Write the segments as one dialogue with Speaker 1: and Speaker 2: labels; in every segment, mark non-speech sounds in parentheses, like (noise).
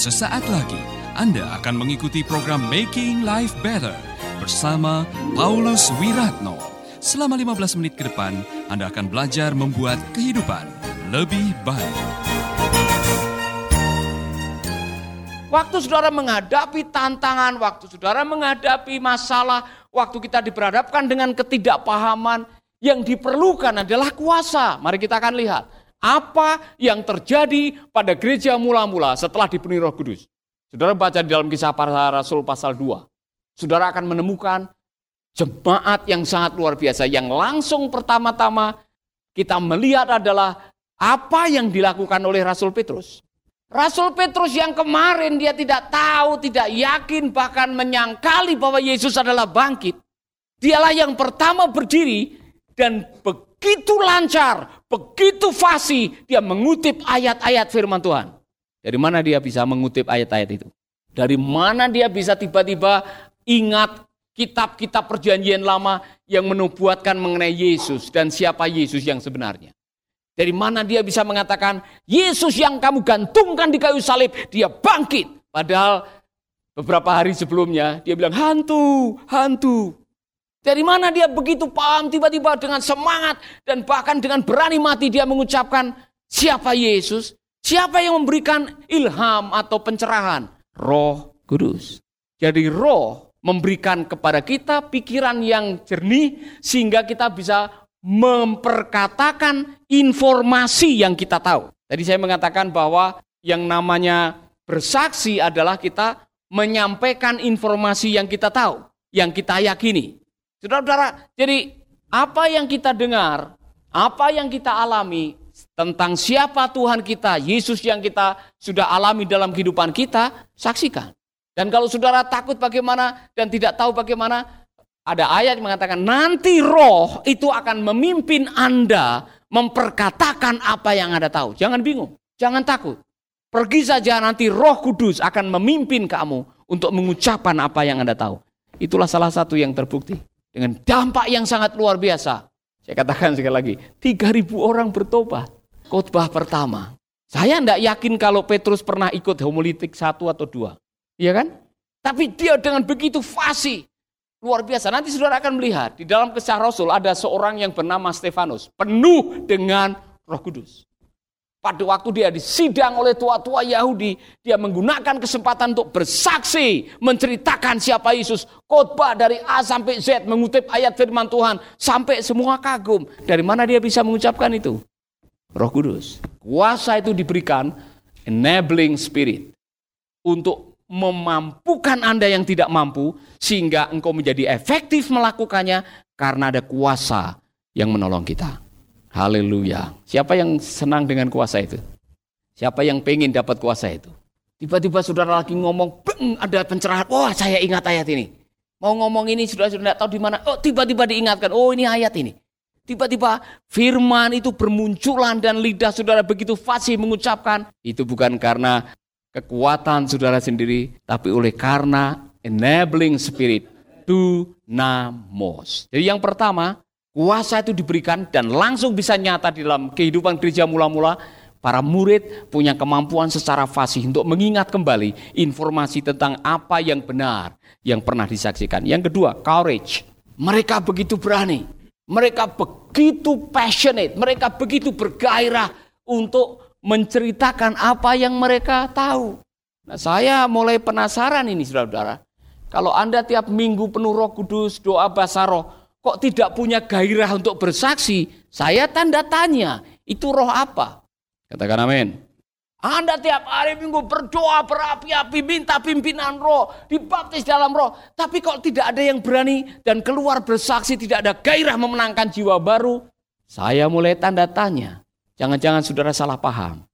Speaker 1: Sesaat lagi Anda akan mengikuti program Making Life Better bersama Paulus Wiratno. Selama 15 menit ke depan, Anda akan belajar membuat kehidupan lebih baik.
Speaker 2: Waktu saudara menghadapi tantangan, waktu saudara menghadapi masalah, waktu kita diperhadapkan dengan ketidakpahaman, yang diperlukan adalah kuasa. Mari kita akan lihat apa yang terjadi pada gereja mula-mula setelah dipenuhi Roh Kudus. Saudara baca di dalam kisah para rasul pasal 2. Saudara akan menemukan jemaat yang sangat luar biasa yang langsung pertama-tama kita melihat adalah apa yang dilakukan oleh Rasul Petrus. Rasul Petrus yang kemarin dia tidak tahu, tidak yakin, bahkan menyangkali bahwa Yesus adalah bangkit. Dialah yang pertama berdiri dan begitu lancar, begitu fasih dia mengutip ayat-ayat firman Tuhan. Dari mana dia bisa mengutip ayat-ayat itu? Dari mana dia bisa tiba-tiba ingat kitab-kitab perjanjian lama yang menubuatkan mengenai Yesus dan siapa Yesus yang sebenarnya? Dari mana dia bisa mengatakan Yesus yang kamu gantungkan di kayu salib, dia bangkit. Padahal beberapa hari sebelumnya dia bilang hantu, hantu. Dari mana dia begitu paham tiba-tiba dengan semangat dan bahkan dengan berani mati dia mengucapkan siapa Yesus? Siapa yang memberikan ilham atau pencerahan? Roh Kudus. Jadi roh memberikan kepada kita pikiran yang jernih sehingga kita bisa memperkatakan informasi yang kita tahu. Tadi saya mengatakan bahwa yang namanya bersaksi adalah kita menyampaikan informasi yang kita tahu, yang kita yakini. Saudara-saudara, jadi apa yang kita dengar, apa yang kita alami tentang siapa Tuhan kita, Yesus yang kita sudah alami dalam kehidupan kita, saksikan. Dan kalau saudara takut bagaimana dan tidak tahu bagaimana, ada ayat yang mengatakan nanti roh itu akan memimpin Anda memperkatakan apa yang Anda tahu. Jangan bingung, jangan takut. Pergi saja nanti roh kudus akan memimpin kamu untuk mengucapkan apa yang Anda tahu. Itulah salah satu yang terbukti dengan dampak yang sangat luar biasa. Saya katakan sekali lagi, 3000 orang bertobat. Khotbah pertama. Saya tidak yakin kalau Petrus pernah ikut homiletik satu atau dua. Iya kan? Tapi dia dengan begitu fasih. Luar biasa. Nanti saudara akan melihat di dalam kisah Rasul ada seorang yang bernama Stefanus. Penuh dengan roh kudus. Pada waktu dia disidang oleh tua-tua Yahudi, dia menggunakan kesempatan untuk bersaksi, menceritakan siapa Yesus. Khotbah dari A sampai Z, mengutip ayat firman Tuhan, sampai semua kagum. Dari mana dia bisa mengucapkan itu? Roh Kudus. Kuasa itu diberikan enabling spirit untuk memampukan Anda yang tidak mampu sehingga engkau menjadi efektif melakukannya karena ada kuasa yang menolong kita. Haleluya. Siapa yang senang dengan kuasa itu? Siapa yang pengen dapat kuasa itu? Tiba-tiba saudara lagi ngomong, beng, ada pencerahan. Wah, saya ingat ayat ini. Mau ngomong ini sudah sudah tahu di mana. Oh, tiba-tiba diingatkan. Oh, ini ayat ini. Tiba-tiba firman itu bermunculan dan lidah saudara begitu fasih mengucapkan. Itu bukan karena kekuatan saudara sendiri, tapi oleh karena enabling spirit to namos. Jadi yang pertama, Kuasa itu diberikan dan langsung bisa nyata di dalam kehidupan gereja mula-mula. Para murid punya kemampuan secara fasih untuk mengingat kembali informasi tentang apa yang benar yang pernah disaksikan. Yang kedua, courage. Mereka begitu berani. Mereka begitu passionate. Mereka begitu bergairah untuk menceritakan apa yang mereka tahu. Nah, saya mulai penasaran ini saudara-saudara. Kalau Anda tiap minggu penuh roh kudus, doa bahasa roh, kok tidak punya gairah untuk bersaksi, saya tanda tanya, itu roh apa? Katakan amin. Anda tiap hari minggu berdoa berapi-api, minta pimpinan roh, dibaptis dalam roh. Tapi kok tidak ada yang berani dan keluar bersaksi, tidak ada gairah memenangkan jiwa baru. Saya mulai tanda tanya. Jangan-jangan saudara salah paham.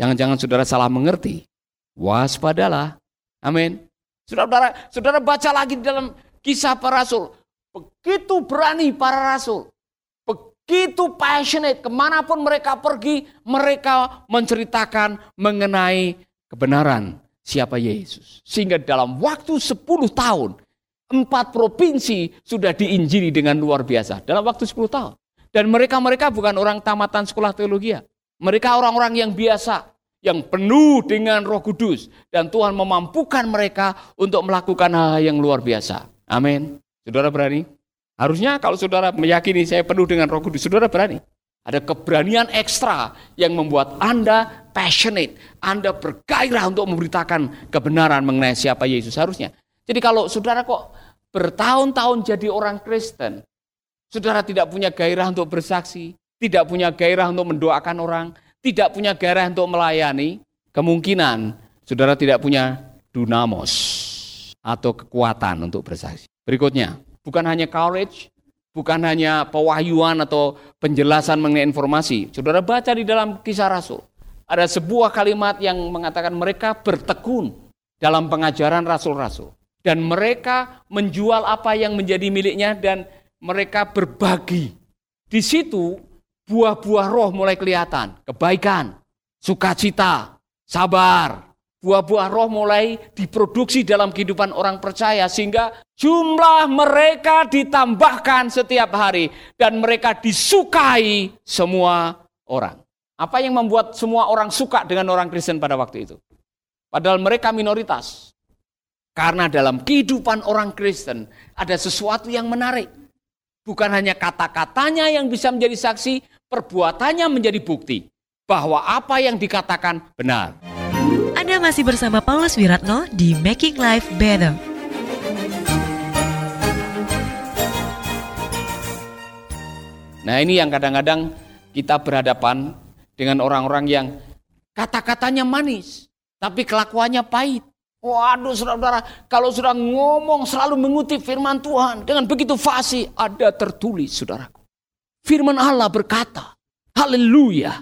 Speaker 2: Jangan-jangan saudara salah mengerti. Waspadalah. Amin. Saudara, saudara baca lagi di dalam kisah para rasul. Begitu berani para rasul. Begitu passionate. Ke mana pun mereka pergi, mereka menceritakan mengenai kebenaran siapa Yesus. Sehingga dalam waktu 10 tahun, empat provinsi sudah diinjili dengan luar biasa. Dalam waktu 10 tahun. Dan mereka-mereka bukan orang tamatan sekolah teologi. Mereka orang-orang yang biasa. yang penuh dengan Roh Kudus dan Tuhan memampukan mereka untuk melakukan hal, -hal yang luar biasa. Amin. Saudara berani? Harusnya kalau saudara meyakini saya penuh dengan Roh Kudus, saudara berani. Ada keberanian ekstra yang membuat Anda passionate, Anda bergairah untuk memberitakan kebenaran mengenai siapa Yesus harusnya. Jadi kalau saudara kok bertahun-tahun jadi orang Kristen, saudara tidak punya gairah untuk bersaksi, tidak punya gairah untuk mendoakan orang, tidak punya gairah untuk melayani, kemungkinan saudara tidak punya dunamos atau kekuatan untuk bersaksi. Berikutnya, bukan hanya courage, bukan hanya pewahyuan atau penjelasan mengenai informasi. Saudara baca di dalam kisah Rasul, ada sebuah kalimat yang mengatakan mereka bertekun dalam pengajaran rasul-rasul. Dan mereka menjual apa yang menjadi miliknya dan mereka berbagi. Di situ buah-buah roh mulai kelihatan. Kebaikan, sukacita, sabar. Buah-buah roh mulai diproduksi dalam kehidupan orang percaya sehingga jumlah mereka ditambahkan setiap hari dan mereka disukai semua orang. Apa yang membuat semua orang suka dengan orang Kristen pada waktu itu? Padahal mereka minoritas. Karena dalam kehidupan orang Kristen ada sesuatu yang menarik. Bukan hanya kata-katanya yang bisa menjadi saksi, perbuatannya menjadi bukti bahwa apa yang dikatakan benar.
Speaker 3: Anda masih bersama Paulus Wiratno di Making Life Better.
Speaker 2: Nah ini yang kadang-kadang kita berhadapan dengan orang-orang yang kata-katanya manis, tapi kelakuannya pahit. Waduh saudara-saudara, kalau sudah ngomong selalu mengutip firman Tuhan dengan begitu fasih, ada tertulis saudaraku. Firman Allah berkata, haleluya.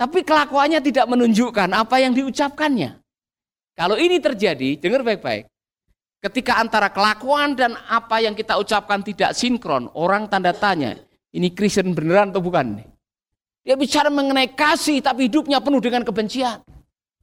Speaker 2: Tapi kelakuannya tidak menunjukkan apa yang diucapkannya. Kalau ini terjadi, dengar baik-baik. Ketika antara kelakuan dan apa yang kita ucapkan tidak sinkron, orang tanda tanya, ini Kristen beneran atau bukan? Dia bicara mengenai kasih tapi hidupnya penuh dengan kebencian.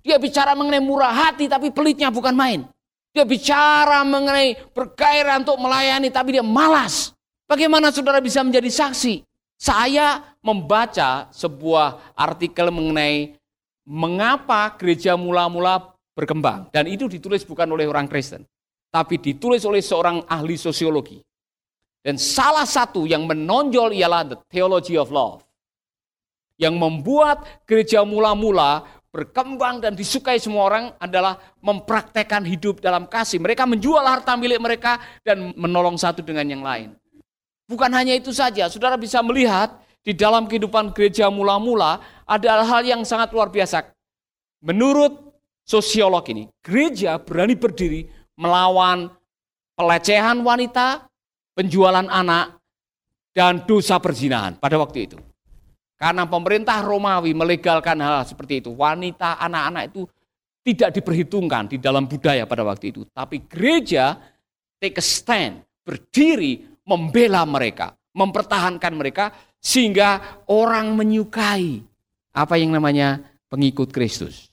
Speaker 2: Dia bicara mengenai murah hati tapi pelitnya bukan main. Dia bicara mengenai bergairah untuk melayani tapi dia malas. Bagaimana saudara bisa menjadi saksi? Saya membaca sebuah artikel mengenai mengapa gereja mula-mula berkembang. Dan itu ditulis bukan oleh orang Kristen. Tapi ditulis oleh seorang ahli sosiologi. Dan salah satu yang menonjol ialah the theology of love. Yang membuat gereja mula-mula berkembang dan disukai semua orang adalah mempraktekkan hidup dalam kasih. Mereka menjual harta milik mereka dan menolong satu dengan yang lain. Bukan hanya itu saja, saudara bisa melihat di dalam kehidupan gereja mula-mula ada hal yang sangat luar biasa. Menurut sosiolog ini, gereja berani berdiri melawan pelecehan wanita, penjualan anak, dan dosa perzinahan pada waktu itu. Karena pemerintah Romawi melegalkan hal seperti itu, wanita, anak-anak itu tidak diperhitungkan di dalam budaya pada waktu itu. Tapi gereja take a stand, berdiri membela mereka, mempertahankan mereka sehingga orang menyukai apa yang namanya pengikut Kristus.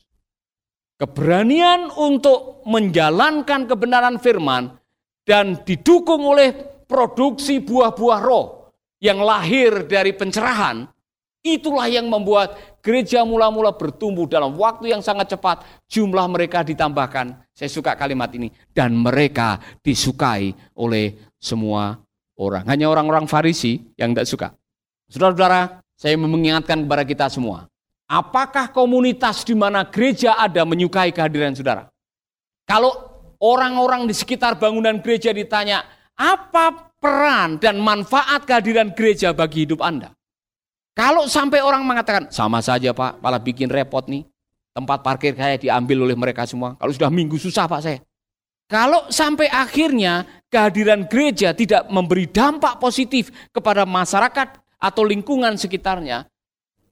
Speaker 2: Keberanian untuk menjalankan kebenaran firman dan didukung oleh produksi buah-buah roh yang lahir dari pencerahan, itulah yang membuat gereja mula-mula bertumbuh dalam waktu yang sangat cepat. Jumlah mereka ditambahkan, saya suka kalimat ini, dan mereka disukai oleh semua orang. Hanya orang-orang Farisi yang tidak suka. Saudara-saudara, saya mengingatkan kepada kita semua. Apakah komunitas di mana gereja ada menyukai kehadiran saudara? Kalau orang-orang di sekitar bangunan gereja ditanya, apa peran dan manfaat kehadiran gereja bagi hidup Anda? Kalau sampai orang mengatakan, sama saja Pak, malah bikin repot nih. Tempat parkir saya diambil oleh mereka semua. Kalau sudah minggu susah Pak saya. Kalau sampai akhirnya kehadiran gereja tidak memberi dampak positif kepada masyarakat atau lingkungan sekitarnya,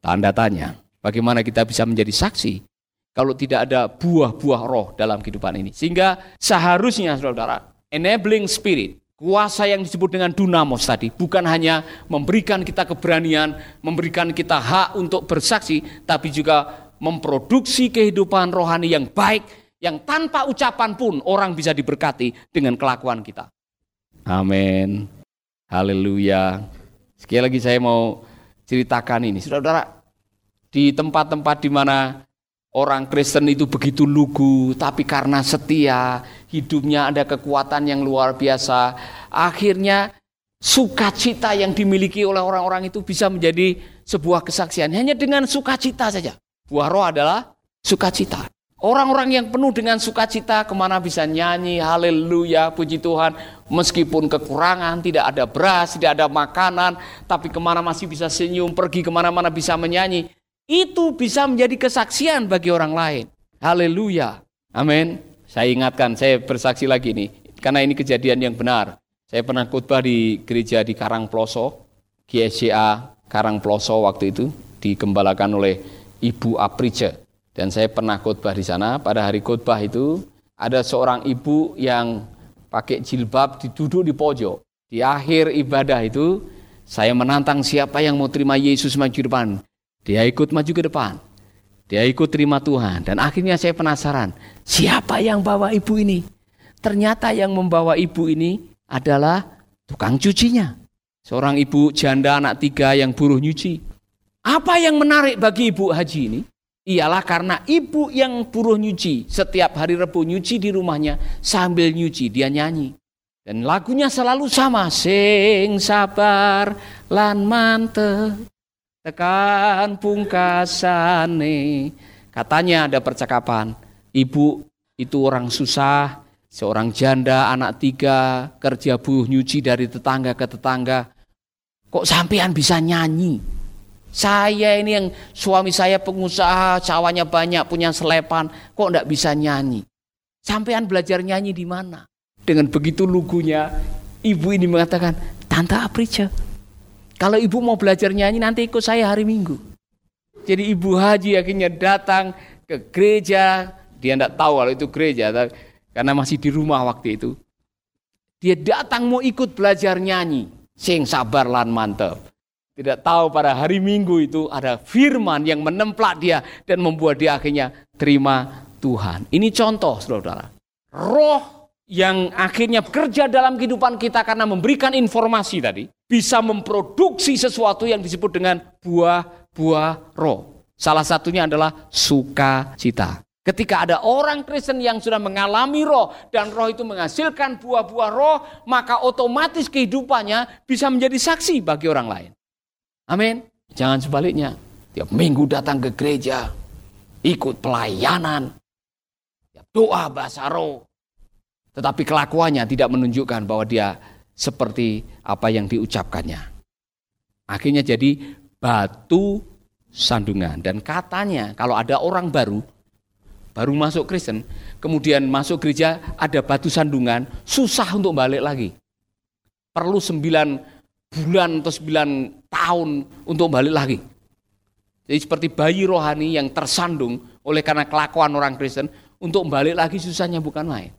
Speaker 2: tanda tanya, bagaimana kita bisa menjadi saksi kalau tidak ada buah-buah roh dalam kehidupan ini. Sehingga seharusnya saudara, enabling spirit, kuasa yang disebut dengan dunamos tadi, bukan hanya memberikan kita keberanian, memberikan kita hak untuk bersaksi, tapi juga memproduksi kehidupan rohani yang baik, yang tanpa ucapan pun orang bisa diberkati dengan kelakuan kita. Amin. Haleluya. Sekali lagi saya mau ceritakan ini. Saudara-saudara, di tempat-tempat di mana orang Kristen itu begitu lugu, tapi karena setia, hidupnya ada kekuatan yang luar biasa. Akhirnya sukacita yang dimiliki oleh orang-orang itu bisa menjadi sebuah kesaksian. Hanya dengan sukacita saja. Buah roh adalah sukacita. Orang-orang yang penuh dengan sukacita ke mana bisa nyanyi, haleluya, puji Tuhan. Meskipun kekurangan, tidak ada beras, tidak ada makanan, tapi ke mana masih bisa senyum, pergi ke mana-mana bisa menyanyi. Itu bisa menjadi kesaksian bagi orang lain. Haleluya. Amin. Saya ingatkan, saya bersaksi lagi nih, karena ini kejadian yang benar. Saya pernah khotbah di gereja di Karangploso, GSCA Karangploso waktu itu, digembalakan oleh Ibu Aprice dan saya pernah khotbah di sana. Pada hari khotbah itu ada seorang ibu yang pakai jilbab duduk di pojok. Di akhir ibadah itu saya menantang siapa yang mau terima Yesus maju ke depan. Dia ikut maju ke depan. Dia ikut terima Tuhan. Dan akhirnya saya penasaran, siapa yang bawa ibu ini? Ternyata yang membawa ibu ini adalah tukang cucinya. Seorang ibu janda anak tiga yang buruh nyuci. Apa yang menarik bagi ibu haji ini? Ialah karena ibu yang buruh nyuci. Setiap hari Rebu nyuci di rumahnya sambil nyuci dia nyanyi. Dan lagunya selalu sama. Sing sabar lan mante tekan pungkasane. Katanya ada percakapan. Ibu itu orang susah seorang janda anak tiga kerja buruh nyuci dari tetangga ke tetangga. Kok sampean bisa nyanyi saya ini yang suami saya pengusaha, sawahnya banyak, punya selepan, kok enggak bisa nyanyi? Sampean belajar nyanyi di mana? Dengan begitu lugunya, ibu ini mengatakan, Tante Aprice, kalau ibu mau belajar nyanyi nanti ikut saya hari Minggu. Jadi ibu haji akhirnya datang ke gereja, dia enggak tahu kalau itu gereja, karena masih di rumah waktu itu. Dia datang mau ikut belajar nyanyi, sing sabar lan mantep. Tidak tahu pada hari Minggu itu ada firman yang menemplak dia dan membuat dia akhirnya terima Tuhan. Ini contoh saudara. Roh yang akhirnya bekerja dalam kehidupan kita karena memberikan informasi tadi bisa memproduksi sesuatu yang disebut dengan buah-buah roh. Salah satunya adalah sukacita. Ketika ada orang Kristen yang sudah mengalami roh dan roh itu menghasilkan buah-buah roh, maka otomatis kehidupannya bisa menjadi saksi bagi orang lain. Amin. Jangan sebaliknya. Tiap minggu datang ke gereja, ikut pelayanan, tiap doa bahasa roh. Tetapi kelakuannya tidak menunjukkan bahwa dia seperti apa yang diucapkannya. Akhirnya jadi batu sandungan. Dan katanya kalau ada orang baru, baru masuk Kristen, kemudian masuk gereja ada batu sandungan, susah untuk balik lagi. Perlu sembilan bulan atau sembilan tahun untuk balik lagi. Jadi seperti bayi rohani yang tersandung oleh karena kelakuan orang Kristen, untuk balik lagi susahnya bukan main.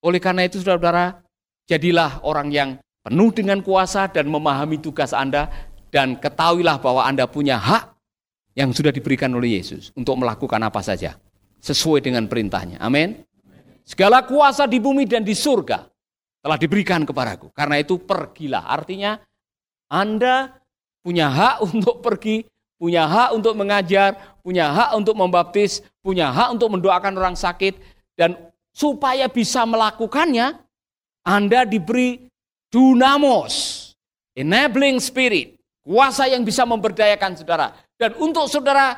Speaker 2: Oleh karena itu saudara-saudara, jadilah orang yang penuh dengan kuasa dan memahami tugas Anda dan ketahuilah bahwa Anda punya hak yang sudah diberikan oleh Yesus untuk melakukan apa saja sesuai dengan perintahnya. Amin. Segala kuasa di bumi dan di surga telah diberikan kepadaku. Karena itu pergilah. Artinya anda punya hak (laughs) untuk pergi, punya hak untuk mengajar, punya hak untuk membaptis, punya hak untuk mendoakan orang sakit, dan supaya bisa melakukannya, Anda diberi dunamos, enabling spirit, kuasa yang bisa memberdayakan saudara. Dan untuk saudara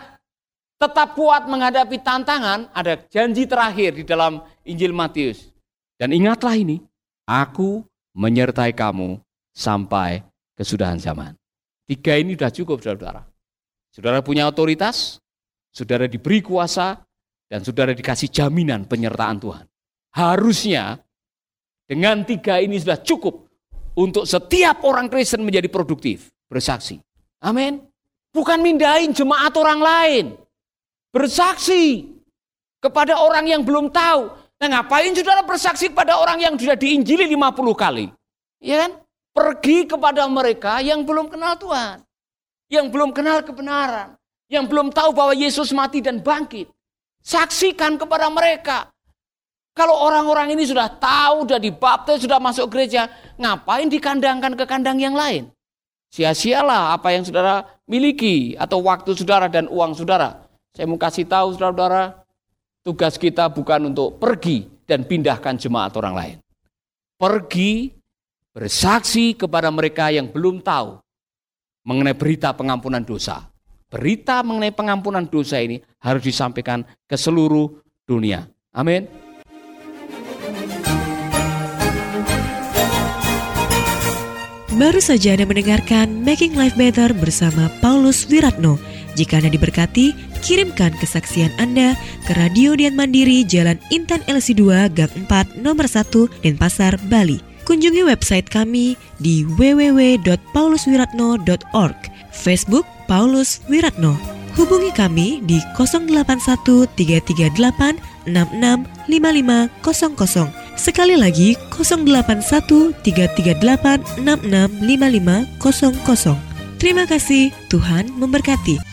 Speaker 2: tetap kuat menghadapi tantangan, ada janji terakhir di dalam Injil Matius. Dan ingatlah ini, aku menyertai kamu sampai kesudahan zaman. Tiga ini sudah cukup, saudara. Saudara punya otoritas, saudara diberi kuasa, dan saudara dikasih jaminan penyertaan Tuhan. Harusnya dengan tiga ini sudah cukup untuk setiap orang Kristen menjadi produktif, bersaksi. Amin. Bukan mindahin jemaat orang lain. Bersaksi kepada orang yang belum tahu. Nah ngapain saudara bersaksi kepada orang yang sudah diinjili 50 kali? Ya kan? Pergi kepada mereka yang belum kenal Tuhan. Yang belum kenal kebenaran. Yang belum tahu bahwa Yesus mati dan bangkit. Saksikan kepada mereka. Kalau orang-orang ini sudah tahu, sudah dibaptis, sudah masuk gereja, ngapain dikandangkan ke kandang yang lain? Sia-sialah apa yang saudara miliki atau waktu saudara dan uang saudara. Saya mau kasih tahu saudara-saudara, tugas kita bukan untuk pergi dan pindahkan jemaat orang lain. Pergi bersaksi kepada mereka yang belum tahu mengenai berita pengampunan dosa. Berita mengenai pengampunan dosa ini harus disampaikan ke seluruh dunia. Amin.
Speaker 3: Baru saja Anda mendengarkan Making Life Better bersama Paulus Wiratno. Jika Anda diberkati, kirimkan kesaksian Anda ke Radio Dian Mandiri Jalan Intan LC2 Gang 4 Nomor 1 Denpasar, Bali. Kunjungi website kami di www.pauluswiratno.org, Facebook Paulus Wiratno. Hubungi kami di 081 338 665500. Sekali lagi 081 338 665500. Terima kasih, Tuhan memberkati.